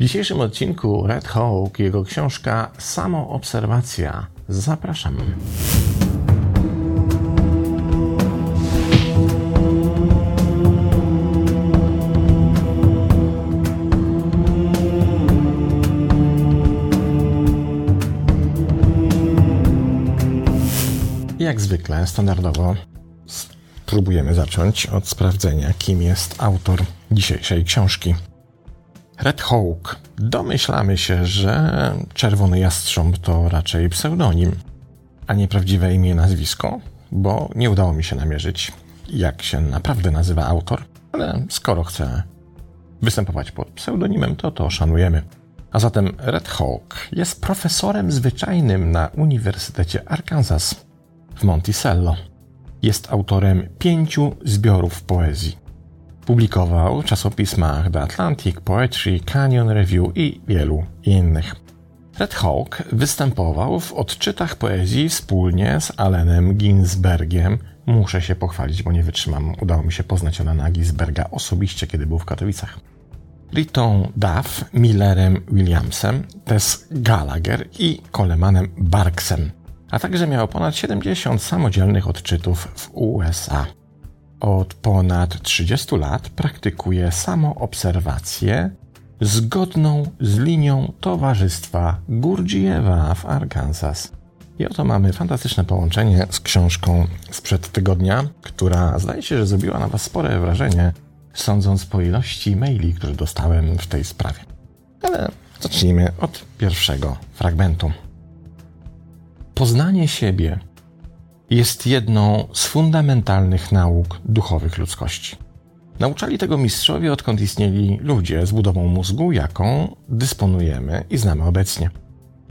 W dzisiejszym odcinku Red Hawk, jego książka Samoobserwacja. Zapraszam. Jak zwykle, standardowo, spróbujemy zacząć od sprawdzenia, kim jest autor dzisiejszej książki. Red Hawk. Domyślamy się, że Czerwony Jastrząb to raczej pseudonim, a nie prawdziwe imię i nazwisko, bo nie udało mi się namierzyć, jak się naprawdę nazywa autor, ale skoro chce występować pod pseudonimem, to to szanujemy. A zatem Red Hawk jest profesorem zwyczajnym na Uniwersytecie Arkansas w Monticello. Jest autorem pięciu zbiorów poezji. Publikował w czasopismach The Atlantic, Poetry, Canyon Review i wielu innych. Red Hawk występował w odczytach poezji wspólnie z Allenem Ginsbergiem. Muszę się pochwalić, bo nie wytrzymam. Udało mi się poznać Alena Ginsberga osobiście, kiedy był w Katowicach. Ritą Duff, Millerem Williamsem, Tess Gallagher i Colemanem Barksem, a także miał ponad 70 samodzielnych odczytów w USA. Od ponad 30 lat praktykuje samoobserwację zgodną z linią Towarzystwa Gurdjieffa w Arkansas. I oto mamy fantastyczne połączenie z książką sprzed tygodnia, która zdaje się, że zrobiła na Was spore wrażenie, sądząc po ilości maili, które dostałem w tej sprawie. Ale zacznijmy od pierwszego fragmentu. Poznanie siebie jest jedną z fundamentalnych nauk duchowych ludzkości. Nauczali tego mistrzowie, odkąd istnieli ludzie z budową mózgu, jaką dysponujemy i znamy obecnie.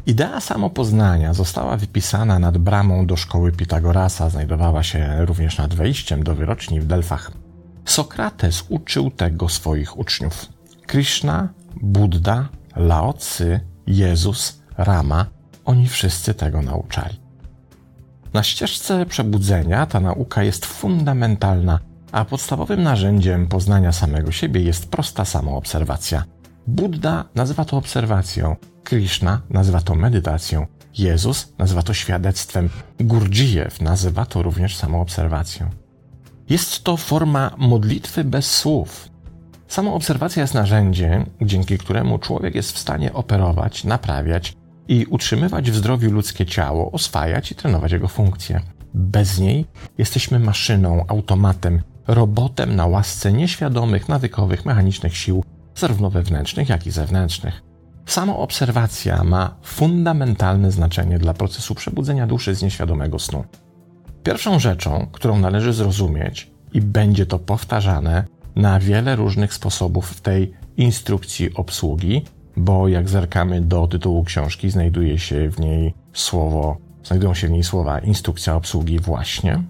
Idea samopoznania została wypisana nad bramą do szkoły Pitagorasa, znajdowała się również nad wejściem do wyroczni w Delfach. Sokrates uczył tego swoich uczniów. Krishna, Buddha, Lao Jezus, Rama, oni wszyscy tego nauczali. Na ścieżce przebudzenia ta nauka jest fundamentalna, a podstawowym narzędziem poznania samego siebie jest prosta samoobserwacja. Buddha nazywa to obserwacją, Krishna nazywa to medytacją, Jezus nazywa to świadectwem, Gurdjieff nazywa to również samoobserwacją. Jest to forma modlitwy bez słów. Samoobserwacja jest narzędziem, dzięki któremu człowiek jest w stanie operować, naprawiać i utrzymywać w zdrowiu ludzkie ciało, oswajać i trenować jego funkcje. Bez niej jesteśmy maszyną, automatem, robotem na łasce nieświadomych, nawykowych, mechanicznych sił, zarówno wewnętrznych, jak i zewnętrznych. Samoobserwacja ma fundamentalne znaczenie dla procesu przebudzenia duszy z nieświadomego snu. Pierwszą rzeczą, którą należy zrozumieć, i będzie to powtarzane na wiele różnych sposobów w tej instrukcji obsługi, bo jak zerkamy do tytułu książki, znajduje się w niej słowo, znajdują się w niej słowa instrukcja obsługi właśnie.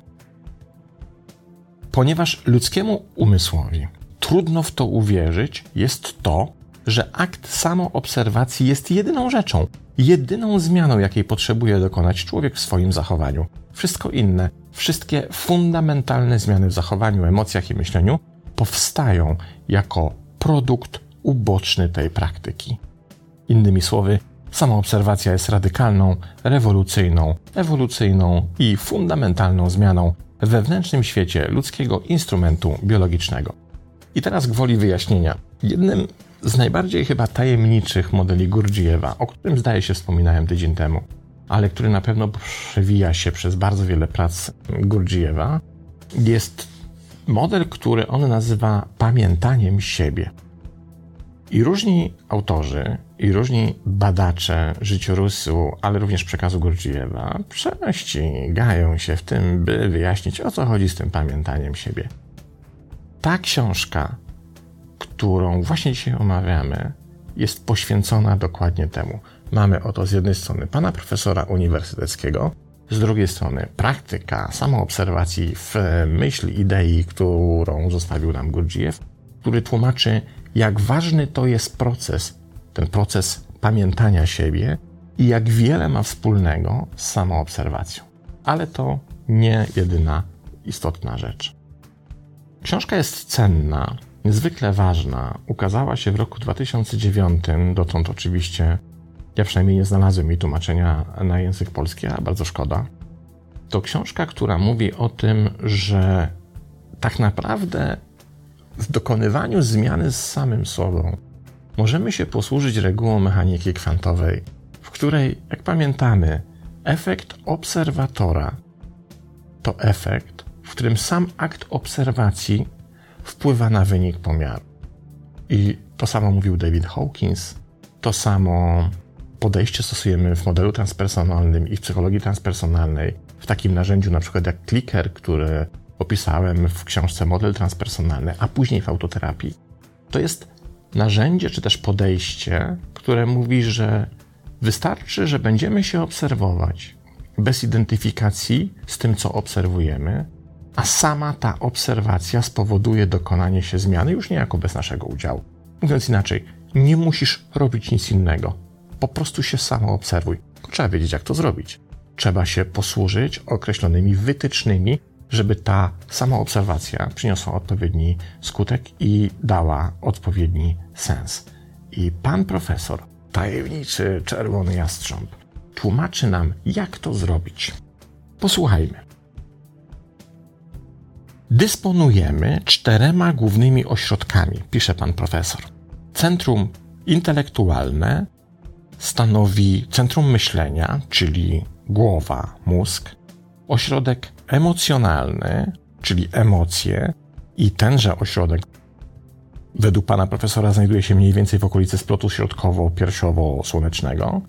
Ponieważ ludzkiemu umysłowi trudno w to uwierzyć, jest to, że akt samoobserwacji jest jedyną rzeczą, jedyną zmianą, jakiej potrzebuje dokonać człowiek w swoim zachowaniu. Wszystko inne, wszystkie fundamentalne zmiany w zachowaniu, emocjach i myśleniu powstają jako produkt uboczny tej praktyki. Innymi słowy, samoobserwacja jest radykalną, rewolucyjną, ewolucyjną i fundamentalną zmianą w wewnętrznym świecie ludzkiego instrumentu biologicznego. I teraz gwoli wyjaśnienia. Jednym z najbardziej chyba tajemniczych modeli Gurdjieffa, o którym zdaje się wspominałem tydzień temu, ale który na pewno przewija się przez bardzo wiele prac Gurdjieffa, jest model, który on nazywa pamiętaniem siebie. I różni autorzy, i różni badacze życiorysu, ale również przekazu Gurdjieffa prześcigają się w tym, by wyjaśnić, o co chodzi z tym pamiętaniem siebie. Ta książka, którą właśnie dzisiaj omawiamy, jest poświęcona dokładnie temu. Mamy oto z jednej strony pana profesora uniwersyteckiego, z drugiej strony praktyka samoobserwacji w myśli, idei, którą zostawił nam Gurdjieff, który tłumaczy, jak ważny to jest proces, ten proces pamiętania siebie i jak wiele ma wspólnego z samoobserwacją. Ale to nie jedyna istotna rzecz. Książka jest cenna niezwykle ważna, ukazała się w roku 2009. Dotąd oczywiście ja przynajmniej nie znalazłem jej tłumaczenia na język polski, a bardzo szkoda. To książka, która mówi o tym, że tak naprawdę w dokonywaniu zmiany z samym sobą możemy się posłużyć regułą mechaniki kwantowej, w której, jak pamiętamy, efekt obserwatora to efekt, w którym sam akt obserwacji wpływa na wynik pomiaru. I to samo mówił David Hawkins, to samo podejście stosujemy w modelu transpersonalnym i w psychologii transpersonalnej, w takim narzędziu na przykład jak clicker, który opisałem w książce Model Transpersonalny, a później w autoterapii. To jest narzędzie czy też podejście, które mówi, że wystarczy, że będziemy się obserwować bez identyfikacji z tym, co obserwujemy, a sama ta obserwacja spowoduje dokonanie się zmiany już niejako bez naszego udziału. Mówiąc inaczej, nie musisz robić nic innego. Po prostu się samo obserwuj. Trzeba wiedzieć, jak to zrobić. Trzeba się posłużyć określonymi wytycznymi, żeby ta sama obserwacja przyniosła odpowiedni skutek i dała odpowiedni sens. I pan profesor, tajemniczy czerwony jastrząb, tłumaczy nam, jak to zrobić. Posłuchajmy. Dysponujemy czterema głównymi ośrodkami, pisze pan profesor. Centrum intelektualne stanowi centrum myślenia, czyli głowa, mózg, ośrodek emocjonalny, czyli emocje, i tenże ośrodek według pana profesora znajduje się mniej więcej w okolicy splotu środkowo-piersiowo-słonecznego.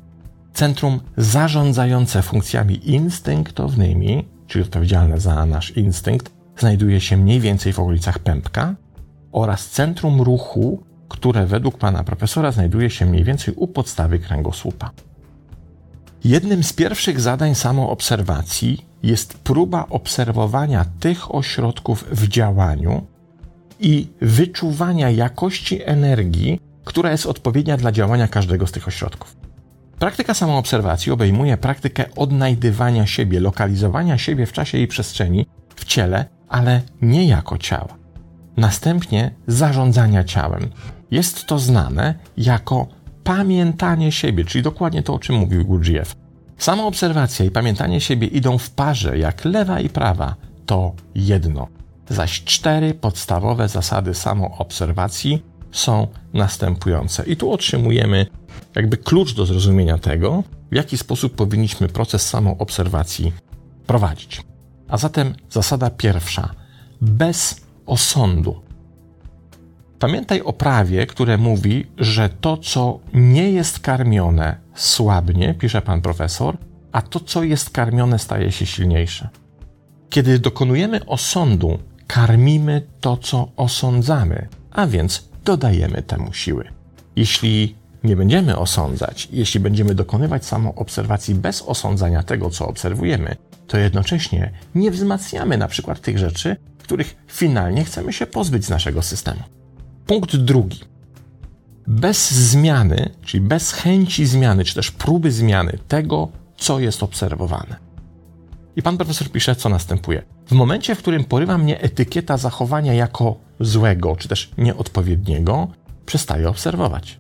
Centrum zarządzające funkcjami instynktownymi, czyli odpowiedzialne za nasz instynkt, znajduje się mniej więcej w okolicach pępka oraz centrum ruchu, które według pana profesora znajduje się mniej więcej u podstawy kręgosłupa. Jednym z pierwszych zadań samoobserwacji jest próba obserwowania tych ośrodków w działaniu i wyczuwania jakości energii, która jest odpowiednia dla działania każdego z tych ośrodków. Praktyka samoobserwacji obejmuje praktykę odnajdywania siebie, lokalizowania siebie w czasie i przestrzeni, w ciele, ale nie jako ciała. Następnie zarządzania ciałem. Jest to znane jako pamiętanie siebie, czyli dokładnie to, o czym mówił Gurdjieff. Samoobserwacja i pamiętanie siebie idą w parze, jak lewa i prawa, to jedno. Zaś cztery podstawowe zasady samoobserwacji są następujące. I tu otrzymujemy jakby klucz do zrozumienia tego, w jaki sposób powinniśmy proces samoobserwacji prowadzić. A zatem zasada pierwsza: bez osądu. Pamiętaj o prawie, które mówi, że to, co nie jest karmione, słabnie, pisze pan profesor, a to, co jest karmione, staje się silniejsze. Kiedy dokonujemy osądu, karmimy to, co osądzamy, a więc dodajemy temu siły. Jeśli nie będziemy osądzać, jeśli będziemy dokonywać samoobserwacji bez osądzania tego, co obserwujemy, to jednocześnie nie wzmacniamy na przykład tych rzeczy, których finalnie chcemy się pozbyć z naszego systemu. Punkt drugi. Bez zmiany, czyli bez chęci zmiany, czy też próby zmiany tego, co jest obserwowane. I pan profesor pisze, co następuje. W momencie, w którym porywa mnie etykieta zachowania jako złego, czy też nieodpowiedniego, przestaję obserwować.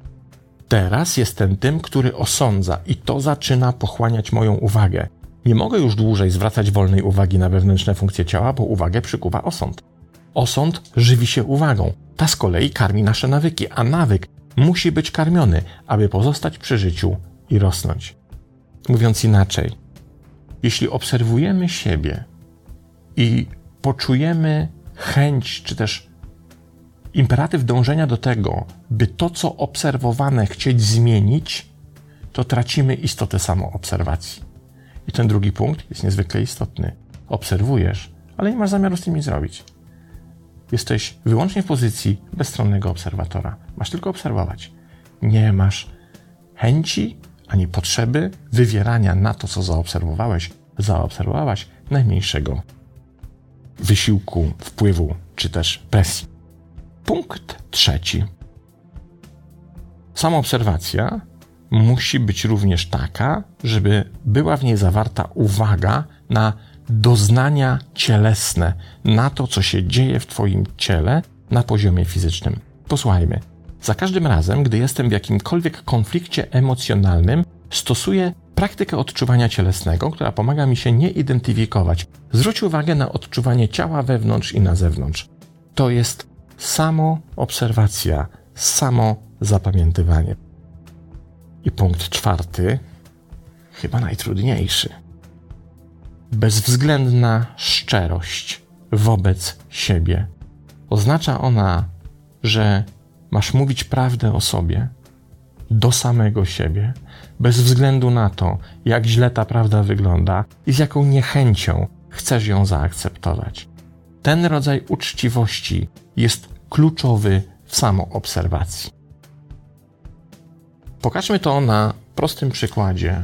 Teraz jestem tym, który osądza, i to zaczyna pochłaniać moją uwagę. Nie mogę już dłużej zwracać wolnej uwagi na wewnętrzne funkcje ciała, bo uwagę przykuwa osąd. Osąd żywi się uwagą. Ta z kolei karmi nasze nawyki, a nawyk musi być karmiony, aby pozostać przy życiu i rosnąć. Mówiąc inaczej, jeśli obserwujemy siebie i poczujemy chęć, czy też imperatyw dążenia do tego, by to, co obserwowane, chcieć zmienić, to tracimy istotę samoobserwacji. I ten drugi punkt jest niezwykle istotny. Obserwujesz, ale nie masz zamiaru z tym nic zrobić. Jesteś wyłącznie w pozycji bezstronnego obserwatora. Masz tylko obserwować. Nie masz chęci ani potrzeby wywierania na to, co zaobserwowałeś, zaobserwowałaś najmniejszego wysiłku, wpływu czy też presji. Punkt trzeci. Samoobserwacja musi być również taka, żeby była w niej zawarta uwaga na doznania cielesne, na to, co się dzieje w Twoim ciele, na poziomie fizycznym. Posłuchajmy. Za każdym razem, gdy jestem w jakimkolwiek konflikcie emocjonalnym, stosuję praktykę odczuwania cielesnego, która pomaga mi się nie identyfikować. Zwróć uwagę na odczuwanie ciała wewnątrz i na zewnątrz. To jest samo obserwacja, samo zapamiętywanie. I punkt czwarty, chyba najtrudniejszy. Bezwzględna szczerość wobec siebie. Oznacza ona, że masz mówić prawdę o sobie, do samego siebie, bez względu na to, jak źle ta prawda wygląda i z jaką niechęcią chcesz ją zaakceptować. Ten rodzaj uczciwości jest kluczowy w samoobserwacji. Pokażmy to na prostym przykładzie,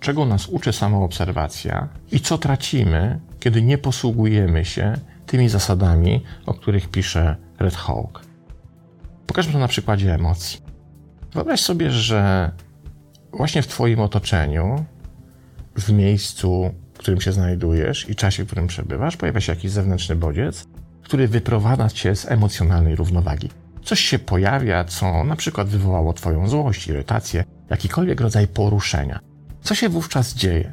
czego nas uczy samoobserwacja i co tracimy, kiedy nie posługujemy się tymi zasadami, o których pisze Red Hawk. Pokażmy to na przykładzie emocji. Wyobraź sobie, że właśnie w Twoim otoczeniu, w miejscu, w którym się znajdujesz i czasie, w którym przebywasz, pojawia się jakiś zewnętrzny bodziec, który wyprowadza Cię z emocjonalnej równowagi. Coś się pojawia, co na przykład wywołało Twoją złość, irytację, jakikolwiek rodzaj poruszenia. Co się wówczas dzieje?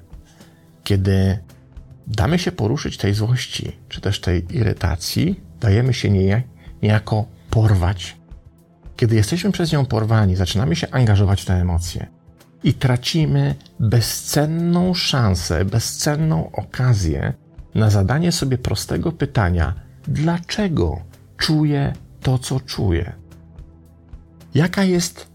Kiedy damy się poruszyć tej złości, czy też tej irytacji, dajemy się niejako porwać. Kiedy jesteśmy przez nią porwani, zaczynamy się angażować w te emocje i tracimy bezcenną szansę, bezcenną okazję na zadanie sobie prostego pytania: dlaczego czuję to, co czuję? Jaka jest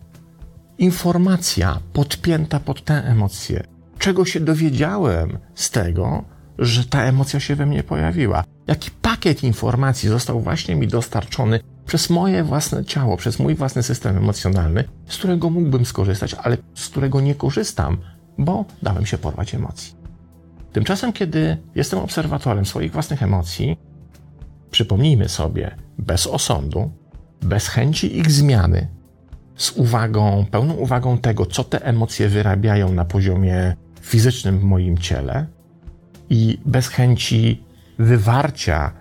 informacja podpięta pod tę emocję? Czego się dowiedziałem z tego, że ta emocja się we mnie pojawiła? Jaki pakiet informacji został właśnie mi dostarczony przez moje własne ciało, przez mój własny system emocjonalny, z którego mógłbym skorzystać, ale z którego nie korzystam, bo dałem się porwać emocji. Tymczasem, kiedy jestem obserwatorem swoich własnych emocji, przypomnijmy sobie, bez osądu, bez chęci ich zmiany, z uwagą, pełną uwagą tego, co te emocje wyrabiają na poziomie fizycznym w moim ciele i bez chęci wywarcia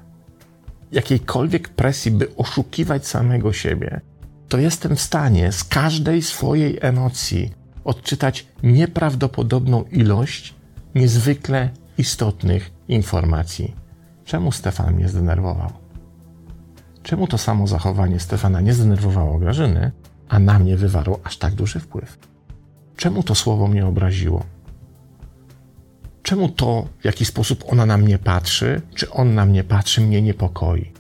jakiejkolwiek presji, by oszukiwać samego siebie, to jestem w stanie z każdej swojej emocji odczytać nieprawdopodobną ilość niezwykle istotnych informacji. Czemu Stefan mnie zdenerwował? Czemu to samo zachowanie Stefana nie zdenerwowało Grażyny, a na mnie wywarło aż tak duży wpływ? Czemu to słowo mnie obraziło? Czemu to, w jaki sposób ona na mnie patrzy, czy on na mnie patrzy, mnie niepokoi?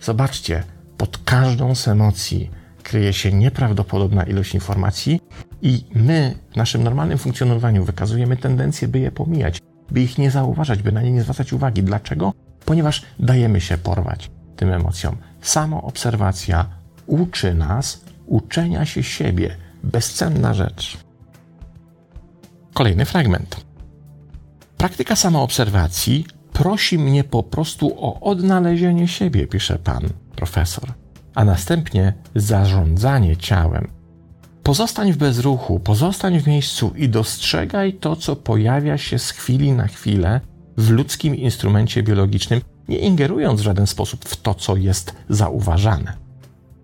Zobaczcie, pod każdą z emocji kryje się nieprawdopodobna ilość informacji i my w naszym normalnym funkcjonowaniu wykazujemy tendencję, by je pomijać, by ich nie zauważać, by na nie nie zwracać uwagi. Dlaczego? Ponieważ dajemy się porwać tym emocjom. Samo obserwacja uczy nas uczenia się siebie. Bezcenna rzecz. Kolejny fragment. Praktyka samoobserwacji prosi mnie po prostu o odnalezienie siebie, pisze pan profesor, a następnie zarządzanie ciałem. Pozostań w bezruchu, pozostań w miejscu i dostrzegaj to, co pojawia się z chwili na chwilę w ludzkim instrumencie biologicznym, nie ingerując w żaden sposób w to, co jest zauważane.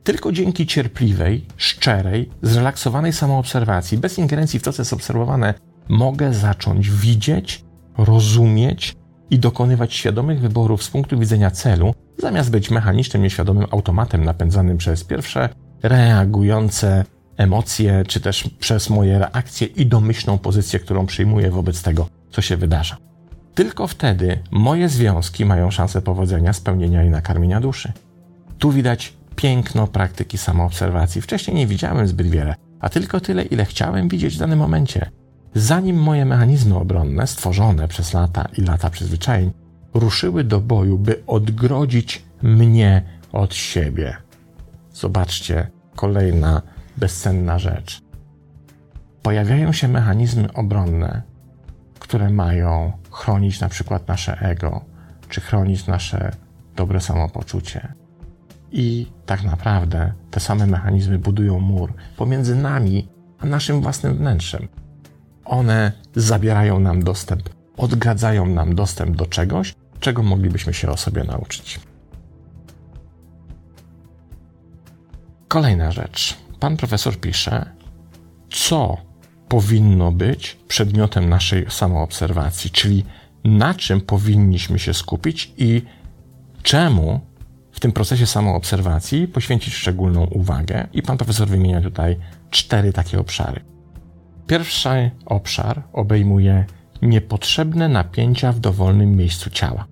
Tylko dzięki cierpliwej, szczerej, zrelaksowanej samoobserwacji, bez ingerencji w to, co jest obserwowane, mogę zacząć widzieć rozumieć i dokonywać świadomych wyborów z punktu widzenia celu, zamiast być mechanicznym, nieświadomym automatem napędzanym przez pierwsze reagujące emocje, czy też przez moje reakcje i domyślną pozycję, którą przyjmuję wobec tego, co się wydarza. Tylko wtedy moje związki mają szansę powodzenia, spełnienia i nakarmienia duszy. Tu widać piękno praktyki samoobserwacji. Wcześniej nie widziałem zbyt wiele, a tylko tyle, ile chciałem widzieć w danym momencie zanim moje mechanizmy obronne, stworzone przez lata i lata przyzwyczajeń, ruszyły do boju, by odgrodzić mnie od siebie. Zobaczcie, kolejna bezcenna rzecz. Pojawiają się mechanizmy obronne, które mają chronić na przykład nasze ego, czy chronić nasze dobre samopoczucie. I tak naprawdę te same mechanizmy budują mur pomiędzy nami a naszym własnym wnętrzem one zabierają nam dostęp, odgadzają nam dostęp do czegoś, czego moglibyśmy się o sobie nauczyć. Kolejna rzecz. Pan profesor pisze, co powinno być przedmiotem naszej samoobserwacji, czyli na czym powinniśmy się skupić i czemu w tym procesie samoobserwacji poświęcić szczególną uwagę. I pan profesor wymienia tutaj cztery takie obszary. Pierwszy obszar obejmuje niepotrzebne napięcia w dowolnym miejscu ciała.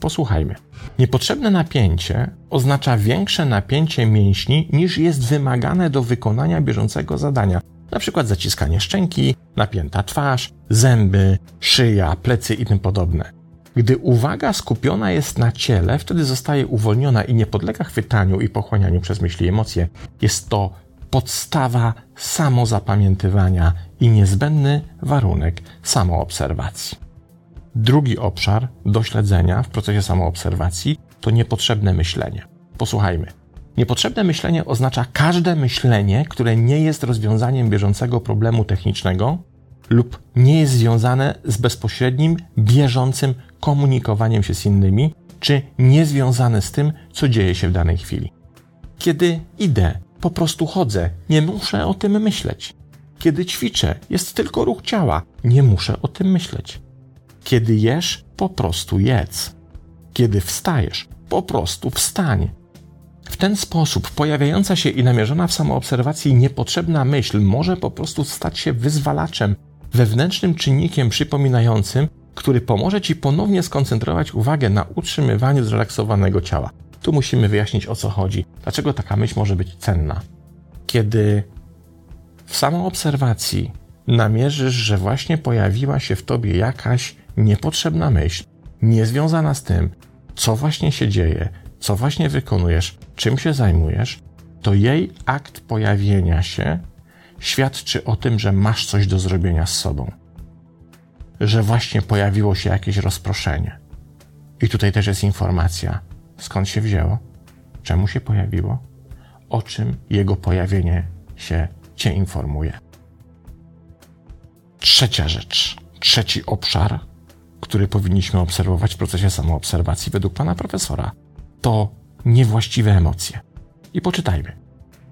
Posłuchajmy. Niepotrzebne napięcie oznacza większe napięcie mięśni niż jest wymagane do wykonania bieżącego zadania, na przykład zaciskanie szczęki, napięta twarz, zęby, szyja, plecy i tym podobne. Gdy uwaga skupiona jest na ciele, wtedy zostaje uwolniona i nie podlega chwytaniu i pochłanianiu przez myśli i emocje. Jest to podstawa samozapamiętywania i niezbędny warunek samoobserwacji. Drugi obszar do śledzenia w procesie samoobserwacji to niepotrzebne myślenie. Posłuchajmy. Niepotrzebne myślenie oznacza każde myślenie, które nie jest rozwiązaniem bieżącego problemu technicznego lub nie jest związane z bezpośrednim, bieżącym komunikowaniem się z innymi, czy nie związane z tym, co dzieje się w danej chwili. Kiedy idę, po prostu chodzę, nie muszę o tym myśleć. Kiedy ćwiczę, jest tylko ruch ciała, nie muszę o tym myśleć. Kiedy jesz, po prostu jedz. Kiedy wstajesz, po prostu wstań. W ten sposób pojawiająca się i namierzona w samoobserwacji niepotrzebna myśl może po prostu stać się wyzwalaczem, wewnętrznym czynnikiem przypominającym, który pomoże Ci ponownie skoncentrować uwagę na utrzymywaniu zrelaksowanego ciała. Tu musimy wyjaśnić o co chodzi, dlaczego taka myśl może być cenna. Kiedy w samoobserwacji namierzysz, że właśnie pojawiła się w Tobie jakaś niepotrzebna myśl, niezwiązana z tym, co właśnie się dzieje, co właśnie wykonujesz, czym się zajmujesz, to jej akt pojawienia się świadczy o tym, że masz coś do zrobienia z sobą. Że właśnie pojawiło się jakieś rozproszenie. I tutaj też jest informacja, skąd się wzięło, czemu się pojawiło, o czym jego pojawienie się cię informuje. Trzecia rzecz, trzeci obszar, który powinniśmy obserwować w procesie samoobserwacji według pana profesora, to niewłaściwe emocje. I poczytajmy.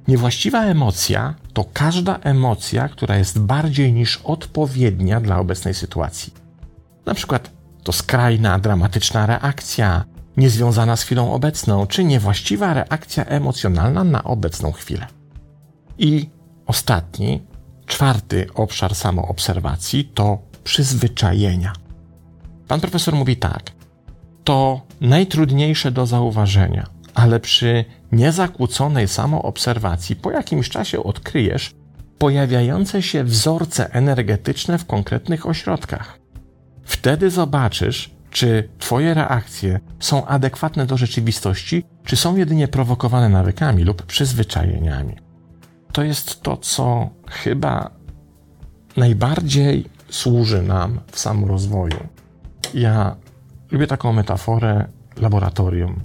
Niewłaściwa emocja to każda emocja, która jest bardziej niż odpowiednia dla obecnej sytuacji. Na przykład to skrajna, dramatyczna reakcja, niezwiązana z chwilą obecną, czy niewłaściwa reakcja emocjonalna na obecną chwilę. I ostatni, czwarty obszar samoobserwacji to przyzwyczajenia. Pan profesor mówi tak: to najtrudniejsze do zauważenia, ale przy niezakłóconej samoobserwacji po jakimś czasie odkryjesz pojawiające się wzorce energetyczne w konkretnych ośrodkach. Wtedy zobaczysz, czy Twoje reakcje są adekwatne do rzeczywistości, czy są jedynie prowokowane nawykami lub przyzwyczajeniami. To jest to, co chyba najbardziej służy nam w samorozwoju. Ja lubię taką metaforę laboratorium.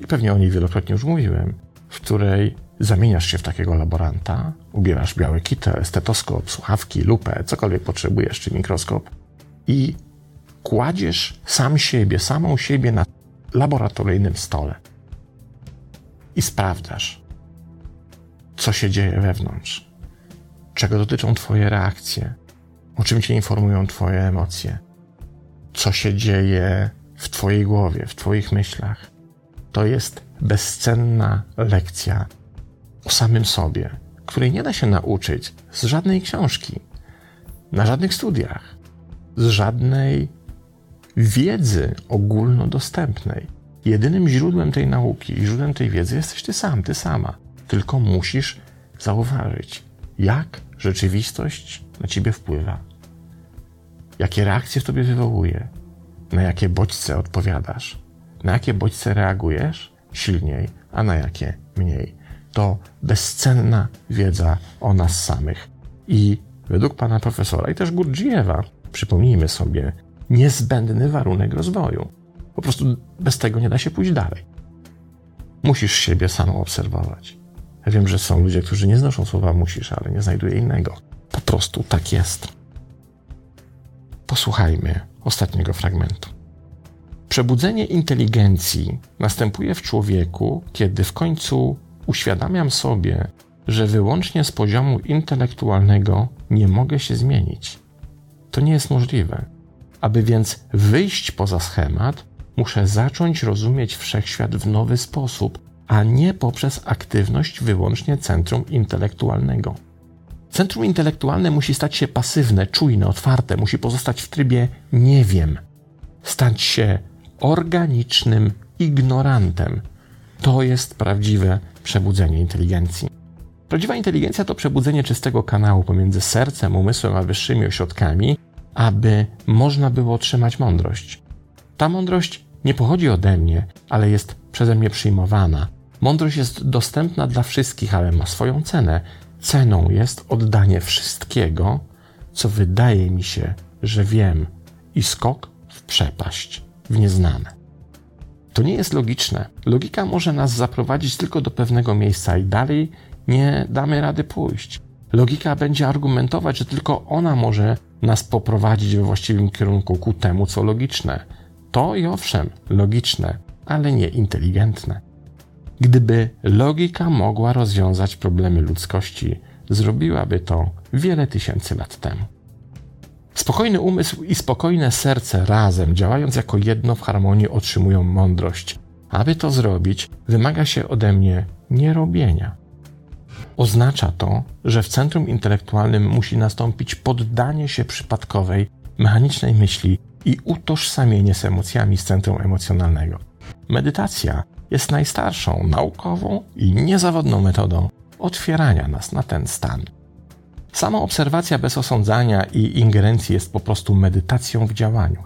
I pewnie o niej wielokrotnie już mówiłem, w której zamieniasz się w takiego laboranta, ubierasz białe kitę, stetoskop, słuchawki, lupę, cokolwiek potrzebujesz, czy mikroskop i kładziesz sam siebie, samą siebie na laboratoryjnym stole i sprawdzasz, co się dzieje wewnątrz, czego dotyczą Twoje reakcje, o czym Cię informują Twoje emocje, co się dzieje w Twojej głowie, w Twoich myślach. To jest bezcenna lekcja o samym sobie, której nie da się nauczyć z żadnej książki, na żadnych studiach, z żadnej wiedzy ogólnodostępnej. Jedynym źródłem tej nauki i źródłem tej wiedzy jesteś ty sam, ty sama. Tylko musisz zauważyć, jak rzeczywistość na ciebie wpływa, jakie reakcje w tobie wywołuje, na jakie bodźce odpowiadasz, na jakie bodźce reagujesz silniej, a na jakie mniej. To bezcenna wiedza o nas samych. I według pana profesora i też Gurdjieffa, przypomnijmy sobie, niezbędny warunek rozwoju. Po prostu bez tego nie da się pójść dalej. Musisz siebie sam obserwować. Ja wiem, że są ludzie, którzy nie znoszą słowa musisz, ale nie znajduję innego. Po prostu tak jest. Posłuchajmy ostatniego fragmentu. Przebudzenie inteligencji następuje w człowieku, kiedy w końcu uświadamiam sobie, że wyłącznie z poziomu intelektualnego nie mogę się zmienić. To nie jest możliwe. Aby więc wyjść poza schemat, muszę zacząć rozumieć wszechświat w nowy sposób, a nie poprzez aktywność wyłącznie centrum intelektualnego. Centrum intelektualne musi stać się pasywne, czujne, otwarte, musi pozostać w trybie nie wiem, stać się organicznym ignorantem. To jest prawdziwe przebudzenie inteligencji. Prawdziwa inteligencja to przebudzenie czystego kanału pomiędzy sercem, umysłem a wyższymi ośrodkami, aby można było otrzymać mądrość. Ta mądrość nie pochodzi ode mnie, ale jest przeze mnie przyjmowana. Mądrość jest dostępna dla wszystkich, ale ma swoją cenę. Ceną jest oddanie wszystkiego, co wydaje mi się, że wiem, i skok w przepaść, w nieznane. To nie jest logiczne. Logika może nas zaprowadzić tylko do pewnego miejsca i dalej nie damy rady pójść. Logika będzie argumentować, że tylko ona może nas poprowadzić we właściwym kierunku ku temu, co logiczne. To i owszem, logiczne, ale nie inteligentne. Gdyby logika mogła rozwiązać problemy ludzkości, zrobiłaby to wiele tysięcy lat temu. Spokojny umysł i spokojne serce razem, działając jako jedno w harmonii, otrzymują mądrość. Aby to zrobić, wymaga się ode mnie nierobienia. Oznacza to, że w centrum intelektualnym musi nastąpić poddanie się przypadkowej, mechanicznej myśli i utożsamienie z emocjami z centrum emocjonalnego. Medytacja jest najstarszą naukową i niezawodną metodą otwierania nas na ten stan. Sama obserwacja bez osądzania i ingerencji jest po prostu medytacją w działaniu.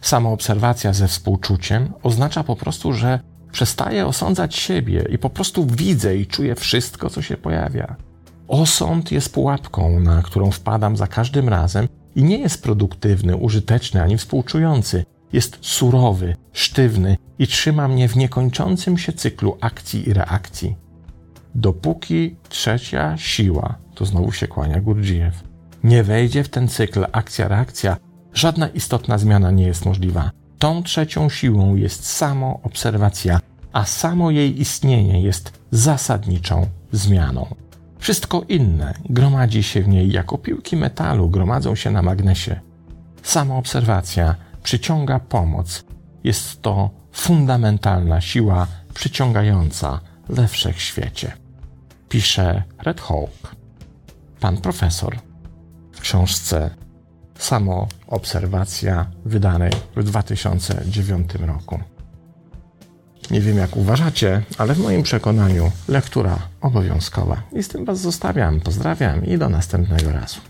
Sama obserwacja ze współczuciem oznacza po prostu, że przestaję osądzać siebie i po prostu widzę i czuję wszystko, co się pojawia. Osąd jest pułapką, na którą wpadam za każdym razem i nie jest produktywny, użyteczny ani współczujący. Jest surowy, sztywny i trzyma mnie w niekończącym się cyklu akcji i reakcji. Dopóki trzecia siła, to znowu się kłania Gurdjieff, nie wejdzie w ten cykl akcja-reakcja, żadna istotna zmiana nie jest możliwa. Tą trzecią siłą jest samo obserwacja, a samo jej istnienie jest zasadniczą zmianą. Wszystko inne gromadzi się w niej jako piłki metalu gromadzą się na magnesie. Sama obserwacja przyciąga pomoc. Jest to fundamentalna siła przyciągająca we wszechświecie. Pisze Red Hope, pan profesor, w książce Samo obserwacja wydanej w 2009 roku. Nie wiem jak uważacie, ale w moim przekonaniu lektura obowiązkowa. I z tym Was zostawiam. Pozdrawiam i do następnego razu.